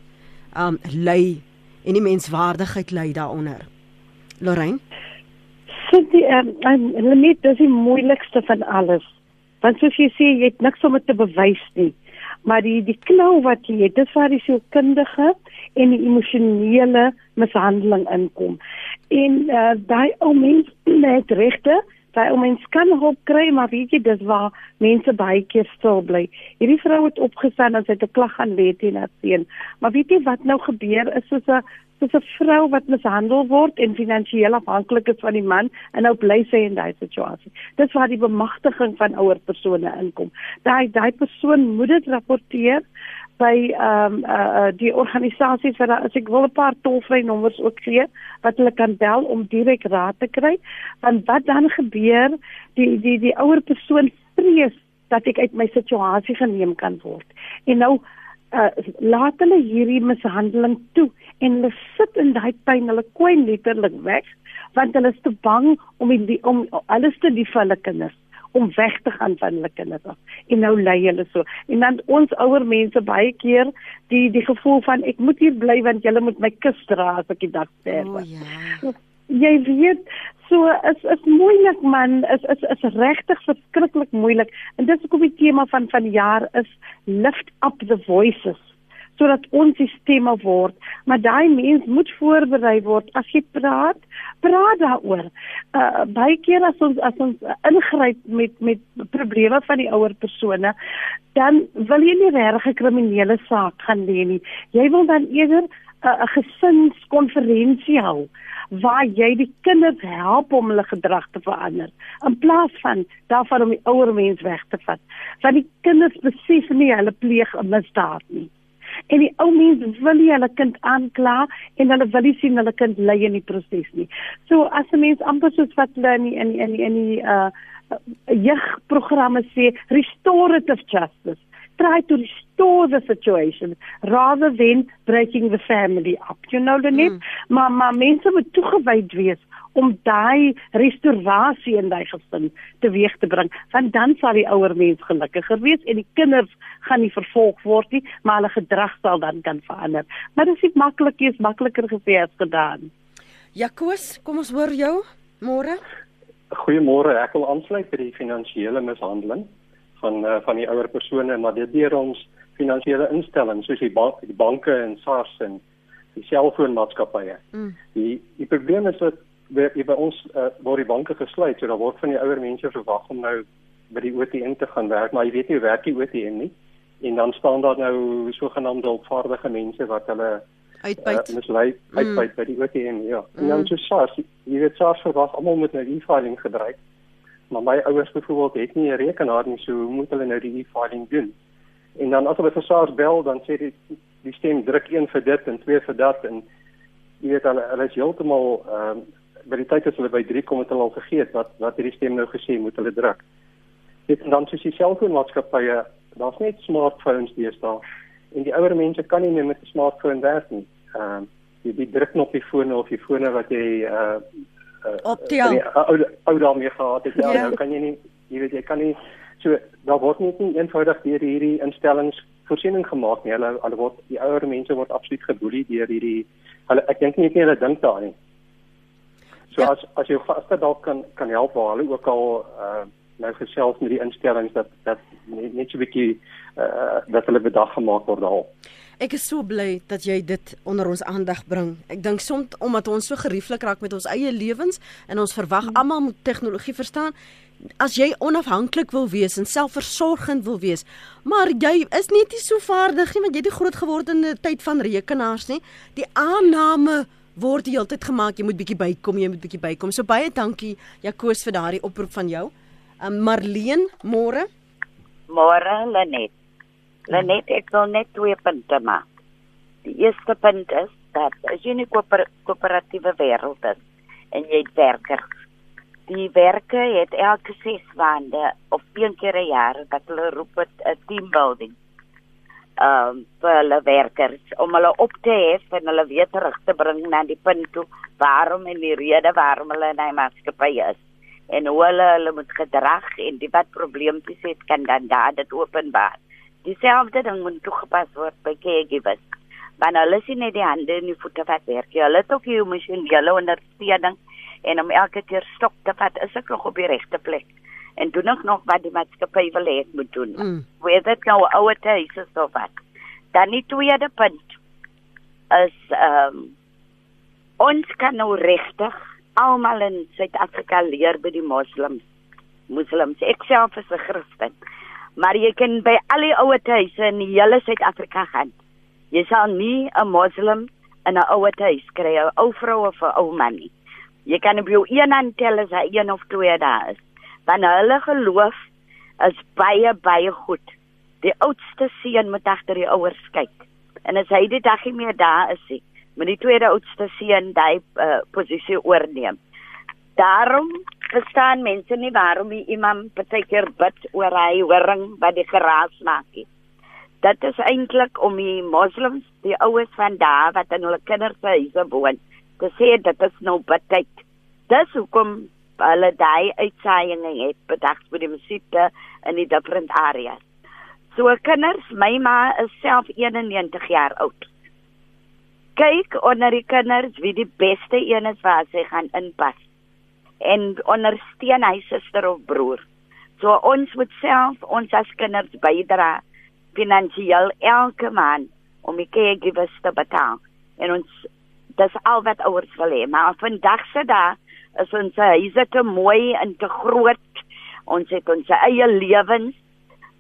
um ly en die menswaardigheid ly daaronder. Lorraine So die ehm um, net dis die moeilikste van alles. Want soos jy sê, jy het niks om te bewys nie. Maar die die knou wat jy het, dis waar die sielkundige en die emosionele mishandeling inkom. En uh, daai ou mens het regte, daai ou mens kan hulp kry, maar weet jy, dis waar mense baie keer stil bly. Hierdie vrou het opgestaan en sy het 'n klag gaan lê teen haar seun. Maar weet jy wat nou gebeur is soos 'n dis 'n vrou wat mishandel word en finansiëel afhanklik is van die man en nou bly sy in daai situasie. Dis waar die bemagtiging van ouer persone inkom. Daai daai persoon moet dit rapporteer by ehm um, uh, uh, die organisasies wat as ek wil 'n paar tolvrye nommers ook gee wat hulle kan bel om direk raad te kry. Want wat dan gebeur, die die die ouer persoon vrees dat ek uit my situasie geneem kan word. En nou uh, laat hulle hierdie mishandeling toe en hulle sit in daai pyn, hulle kwyn letterlik weg want hulle is te bang om die, om alles te die vir hulle kinders om weg te gaan van hulle kinders af. En nou lei hulle so. En dan ons ouer mense baie keer die die gevoel van ek moet hier bly want julle moet my kus dra as ek die dag sterf. O ja. Jy weet, so is is moeilik man, is is is regtig verskriklik moeilik. En dis hoekom die tema van van die jaar is lift up the voices sodat ons die stemme word. Maar daai mens moet voorberei word as jy praat, praat daaroor. Uh baie keer as ons as ons ingryp met met probleme van die ouer persone, dan wil jy nie regtig 'n kriminele saak gaan lê nie. Jy wil dan eerder 'n uh, gesinskonferensie hou waar jy die kinders help om hulle gedrag te verander in plaas van daarvan om die ouer mens weg te vat. Want die kinders besef nie hulle pleeg 'n misdaad nie en die ou mense wil nie hulle kind aankla en hulle wil nie sien hulle kind ly in die proses nie. So as 'n mens amper soos wat hulle in in in in die uh jeugprogramme sê restorative justice try to restore the situation rather than breaking the family up you know the net mm. maar maar mense moet toegewyd wees om daai restaurasie in daai gesin teweeg te bring want dan sal die ouer mens gelukkiger wees en die kinders gaan nie vervolg word nie maar hulle gedrag sal dan kan verander. Maar dit is maklik is makliker gesê as gedaan. Jakobus kom ons hoor jou. Môre? Goeiemôre. Ek wil aansluit by die finansiële mishandeling van uh, van die ouer persone maar dit deur ons finansiële instellings soos die, bank, die banke en SARS en die selfoonmaatskappye. Mm. Die die probleem is dat by, by ons uh, word die banke gesluit, so daar word van die ouer mense verwag om nou by die ATM te gaan werk, maar jy weet nie hoe werk die ATM nie. En dan staan daar nou sogenaamde opvaardige mense wat hulle uitbuit. Uh, mislei uitbuit mm. by die ATM, ja. Mm. En dan so SARS, jy weet SARS verwag almal met 'n e-filing gedryf. Maar my ouers byvoorbeeld het nie 'n rekenaar nie, so hoe moet hulle nou die e-filing doen? En dan as hulle vir SARS bel, dan sê die die stem druk 1 vir dit en 2 vir dat en jy weet hulle hulle is heeltemal ehm uh, by die tyd as hulle by 3 kom het hulle al vergeet wat wat hierdie stem nou gesê moet hulle druk. Dit en dan soos die selfoonmaatskappye, daar's net smartphones deesdae en die ouer mense kan nie meer met 'n smartphone werk nie. Ehm uh, jy die druk op die foon of die fone wat jy uh uh op die ou ou daarmee gehad het. Ja, ja, nou kan jy nie jy weet jy kan nie so daar word net nie eenvoudig deur hierdie instellings voorsiening gemaak nie. Hulle hulle word die ouer mense word absoluut geboelie deur hierdie hulle ek dink nie net hulle dink daaraan nie. So ja. as as jou gaste dalk kan kan help waar hulle ook al uh nou gesels met die instellings dat dat net, net so 'n bietjie uh dat hulle bedag gemaak word al. Ek is so bly dat jy dit onder ons aandag bring. Ek dink soms omdat ons so gerieflik raak met ons eie lewens en ons verwag hmm. almal moet tegnologie verstaan. As jy onafhanklik wil wees en selfversorgend wil wees, maar jy is net nie so vaardig nie want jy het groot geword in 'n tyd van rekenaars nie. Die aanname word die hele tyd gemaak jy moet bietjie bykom, jy moet bietjie bykom. So baie dankie Jakoos vir daardie oproep van jou. Um Marleen, môre? Môre, Lenet. Lenet, ek wil net twee punte maak. Die eerste punt is dat as jy 'n koöperatiewe wêreld is en jy het werkers. Die werke het elke 6 maande of een keer 'n jaar dat hulle roep 'n team building ehm um, vir hulle werkers om hulle op te hef en hulle weer terug te bring na die punt toe waarom en die rede waarom hulle in die maatskappy is en hoe hulle hulle moet gedrag en die wat probleempies het kan dan daar dit openbaar. Dieselfde ding moet toegepas word by caregivers. Want hulle sien net die hande en die voete wat werk. Hulle het ook hier masjien hulle ondersteuning en om elke keer stok te vat is ek nog op die regte plek en doen ook nog wat die maatskappy wil hê moet doen. Mm. Weet dit nou ouer huise so wat. Dan die tweede punt is ehm um, ons kan nou regtig almal in Suid-Afrika leer by die moslems. Moslems, ek self is 'n Christen. Maar jy kan by al die ouer huise in die hele Suid-Afrika gaan. Jy sal nie 'n moslem in 'n ouer huis kry 'n ou vrou of 'n ou man nie. Jy kan op jou een hand tel as hy een of twee daar is. Want hulle geloof is baie baie goed. Die oudste seun moet agter die ouers kyk. En as hy die dag nie meer daar is nie, moet die tweede oudste seun daai uh, posisie oorneem. Daarom verstaan mense nie waarom die imam partykeer bid oor hy horing wat die geraas maak nie. Dit is eintlik om die moslems, die oues van daar wat in hulle kinders se huise woon, te sê dit is nou betyd. Dis hoekom hulle daai uitsaaiinge het bedag vir die musieke in die different areas. So kinders, my ma is self 91 jaar oud. Kyk onder die kinders wie die beste een is waar sy gaan inpas en ondersteun hy suster of broer. So ons moet self ons as kinders bydra finansiëel elke maand om die caregivers te betaal. En ons dis al wat ouers wil hê, maar vandag se dae is ons huise te mooi en te groot. Ons het ons eie lewens.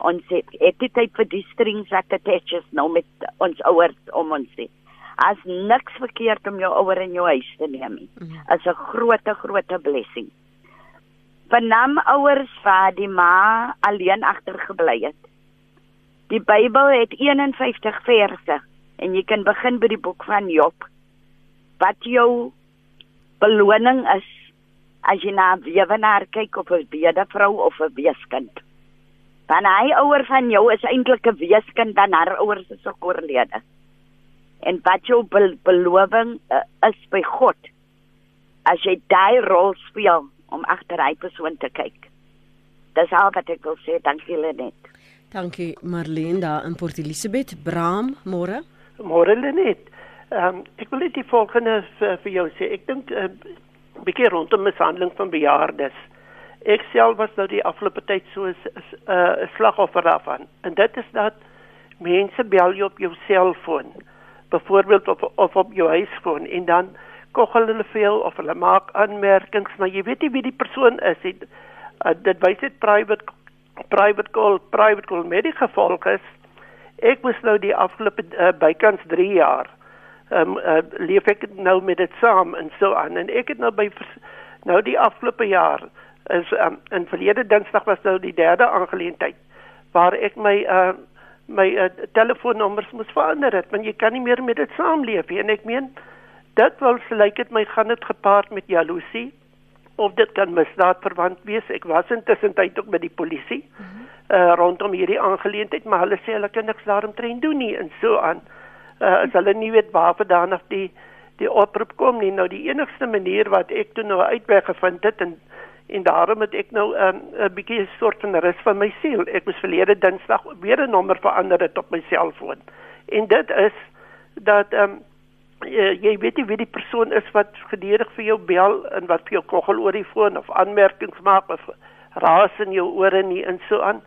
Ons het etiket vir die strings wat attaches nou met ons ouers om ons sê. As niks verkeerd om jou ouer in jou huis te neem nie. Is 'n groot groot blessing. Vernam ouers wat die ma alleen agtergebly het. Die Bybel het 51 verse en jy kan begin by die boek van Job. Wat jou beloning is as jy na 'n weewenaar kyk of 'n bedevrou of 'n weeskind. Dan hy ouer van jou is eintlik 'n weeskind dan haar ouers is ook oorlede. En wat jou be belowing uh, is by God. As jy daai rol speel om agter hy persoon te kyk. Dis al wat ek wil sê. Dankie Lenet. Dankie Marlene daar in Port Elizabeth. Bram, môre. Môre Lenet. Ehm um, ek wil net die volgende vir, vir jou sê. Ek dink 'n uh, bietjie rondom mishandeling van bejaardes. Ek self was nou die afgelope tyd so 'n uh, slagoffer daarvan. En dit is dat mense bel jou op jou selfoon. Byvoorbeeld op of op jou huisfoon en dan koggel hulle veel of hulle maak aanmerkings, maar jy weet nie wie die persoon is nie. Uh, dit wys dit private private call, private call met die gevolg is ek was nou die afgelope uh, bykans 3 jaar um, uh, leef ek nou met dit saam en so aan en ek het nou by nou die afgelope jaar is um, in verlede Dinsdag was nou die derde aangeleentheid waar ek my uh, my uh, telefoonnommers moes verander het want jy kan nie meer met dit saamleef nie en ek meen dit wil lyk like dit my gaan dit gepaard met jaloesie of dit kan misdaad verwant wees ek was intussen tyd ook by die polisie mm -hmm. uh, rondom hierdie aangeleentheid maar hulle sê hulle kan niks daaromtrent doen nie en so aan uh, as hulle nie weet waar vandaan af die die oproep kom nie. Nou die enigste manier wat ek toe nou uitweg gevind het en en daarom het ek nou 'n um, bietjie 'n soort van rus van my siel. Ek moes verlede Dinsdag weer 'n nommer verander het op my selfoon. En dit is dat ehm um, jy weet nie wie die persoon is wat gedurig vir jou bel en wat vir jou koggel oor die foon of aanmerkings maak of raas in jou ore nie en so aan.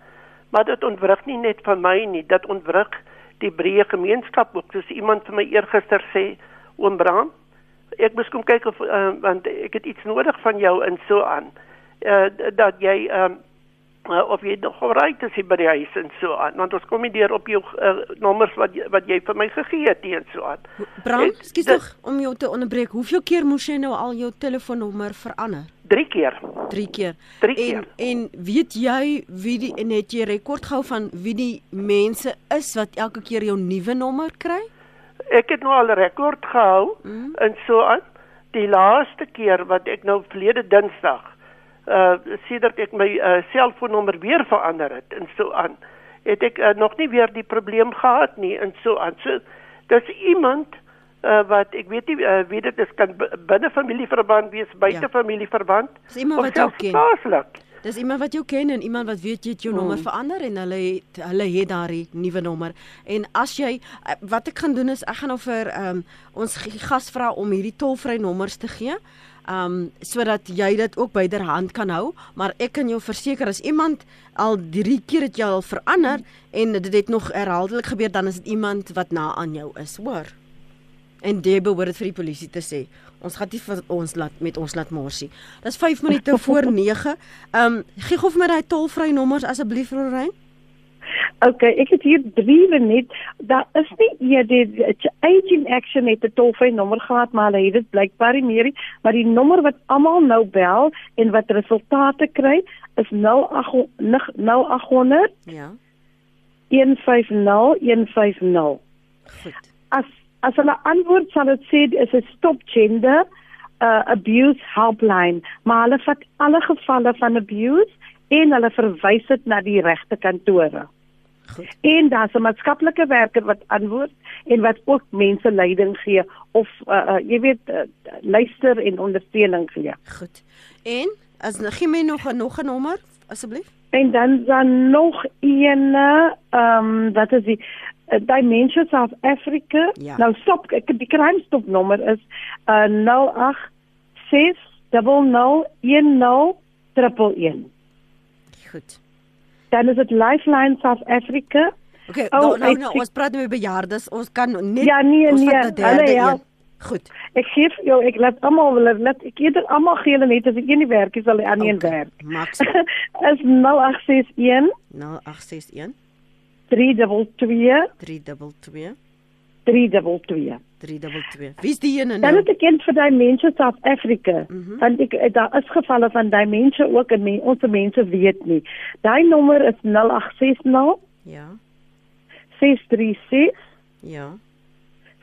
Maar dit ontwrig nie net van my nie, dit ontwrig die breë gemeenskap ook soos iemand vir my eergister sê oom Bram ek moet kom kyk of uh, want ek het iets nodig van jou in so aan uh, dat jy um, uh, of jy nog reg is by die huis en so aan want ons kom nie deur op jou uh, nommers wat wat jy vir my gegee het en so aan. Bram skiet tog om jou te onderbreek. Hoeveel keer moes jy nou al jou telefoonnommer verander? 3 keer. 3 keer. Drie keer. en en weet jy wie die en het jy rekord gehou van wie die mense is wat elke keer jou nuwe nommer kry? Ek het nou al 'n rekord gehou mm. en so aan. Die laaste keer wat ek nou verlede Dinsdag uh sedert ek my uh, selfoonnommer weer verander het en so aan het ek uh, nog nie weer die probleem gehad nie en so aan so dis iemand uh, wat ek weet nie uh, wie dit is kan binne familieverband wees buite ja. familieverband dis iemand wat jy ken plaaslik Dis iemand wat jou ken en iemand wat weet jy het jou hmm. nommer verander en hulle het hulle het daardie nuwe nommer. En as jy wat ek gaan doen is ek gaan nou vir um, ons gas vra om hierdie tolvrye nommers te gee um sodat jy dit ook byderhand kan hou, maar ek kan jou verseker as iemand al 3 keer het jy al verander en dit het nog herhaaldelik gebeur, dan is dit iemand wat na aan jou is, hoor. En jy behoort dit vir die polisie te sê. Ons gaan nie vir ons laat met ons laat morsie. Dis 5 minute voor 9. Um gee gou vir my daai tolvrye nommers asseblief, Rorein. Okay, ek het hier drie net. Daar is nie ja die aging action het 'n tollvrye nommer gehad, maar hulle het dit blykbaar nie meer nie, maar die nommer wat almal nou bel en wat resultate kry is 0800 0800 Ja. 150 150. Goed. As as hulle antwoord sal dit sê is 'n stop gender uh, abuse helpline, maar hulle vat alle gevalle van abuse en hulle verwys dit na die regte kantore. Goed. En daar's 'n maatskaplike werker wat antwoord en wat ook mense leiding gee of uh, uh, jy weet uh, luister en ondersteuning gee. Goed. En as gee my nog 'n nog 'n nommer asseblief? En dan dan nog een ehm um, wat is die uh, Dimension South Africa. Ja. Nou stop ek die crime stop nommer is uh 086 0010 111. Goed. Dan is dit Lifeline South Africa. Okay, Oh, nou, nou, nou ons praat nou oor bejaardes. Ons kan net Ja, nee, nee, hulle help. Goed. Ek gee vir jou ek laat almal wil laat ek eerder almal gee hulle net as ek een nie werk is sal die ander een Okay, werk. So. is 0861 0861 322 322 322. 322. Wie's die ene Dan nou? het ek een vir Dimension South Africa. Mhm. Want ek eh, daar is gevalle van Dimension ook en men, ons mense weet nie. Daai nommer is 0860 Ja. 636 Ja.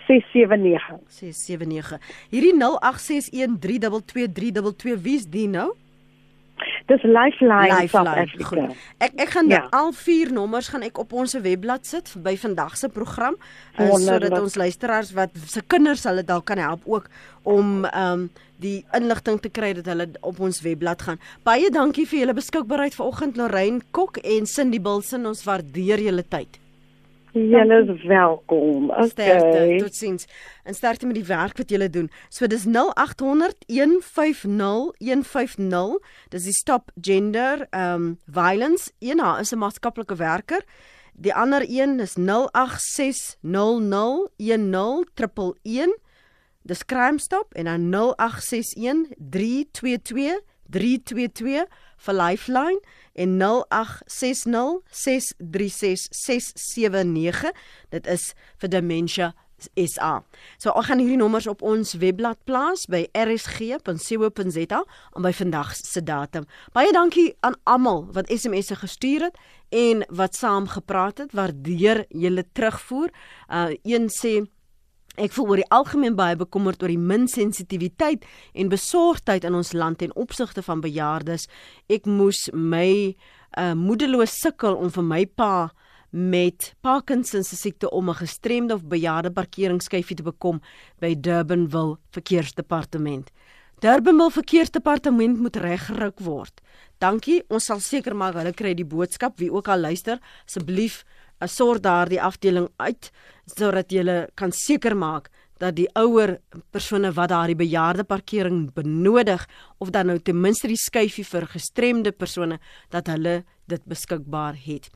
679. 679. Hierdie 0861322322 wie's die nou? Dis Lifeline, South Africa. Goed. Ek ek gaan ja. Al vier nommers gaan ek op ons webblad sit by vandag se program uh, sodat ons luisteraars wat se kinders hulle dalk kan help ook om ehm um, die inligting te kry dat hulle op ons webblad gaan. Baie dankie vir julle beskikbaarheid vanoggend Lorraine Kok en Cindy Bilson. Ons waardeer julle tyd. Julle is welkom. Sterkte. Okay. Totsiens. En sterkte met die werk wat julle doen. So dis 0800 150 150. Dis die Stop Gender um Violence. Een haar is 'n maatskaplike werker. Die ander een is 0860010111. Dis Crime Stop en dan 0861 322 322 vir Lifeline en 0860 636 679 dit is vir dementia SA. So ek gaan hierdie nommers op ons webblad plaas by rsg.co.za en by vandag se datum. Baie dankie aan almal wat SMS'e gestuur het en wat saam gepraat het. Waardeer julle terugvoer. Uh een sê Ek voel oor die algemeen baie bekommerd oor die min sensitiwiteit en besorgdheid in ons land ten opsigte van bejaardes. Ek moes my uh, moedeloos sukkel om vir my pa met Parkinson se siekte om 'n gestremde of bejaarde parkeringsskyfie te bekom by Durbanville Verkeersdepartement. Durbanville Verkeersdepartement moet reggeruk word. Dankie, ons sal seker maak hulle kry die boodskap wie ook al luister, asseblief uh, sorg daardie afdeling uit sodat jy kan seker maak dat die ouer persone wat daardie bejaarde parkering benodig of dan nou ten minste die skyfie vir gestremde persone dat hulle dit beskikbaar het.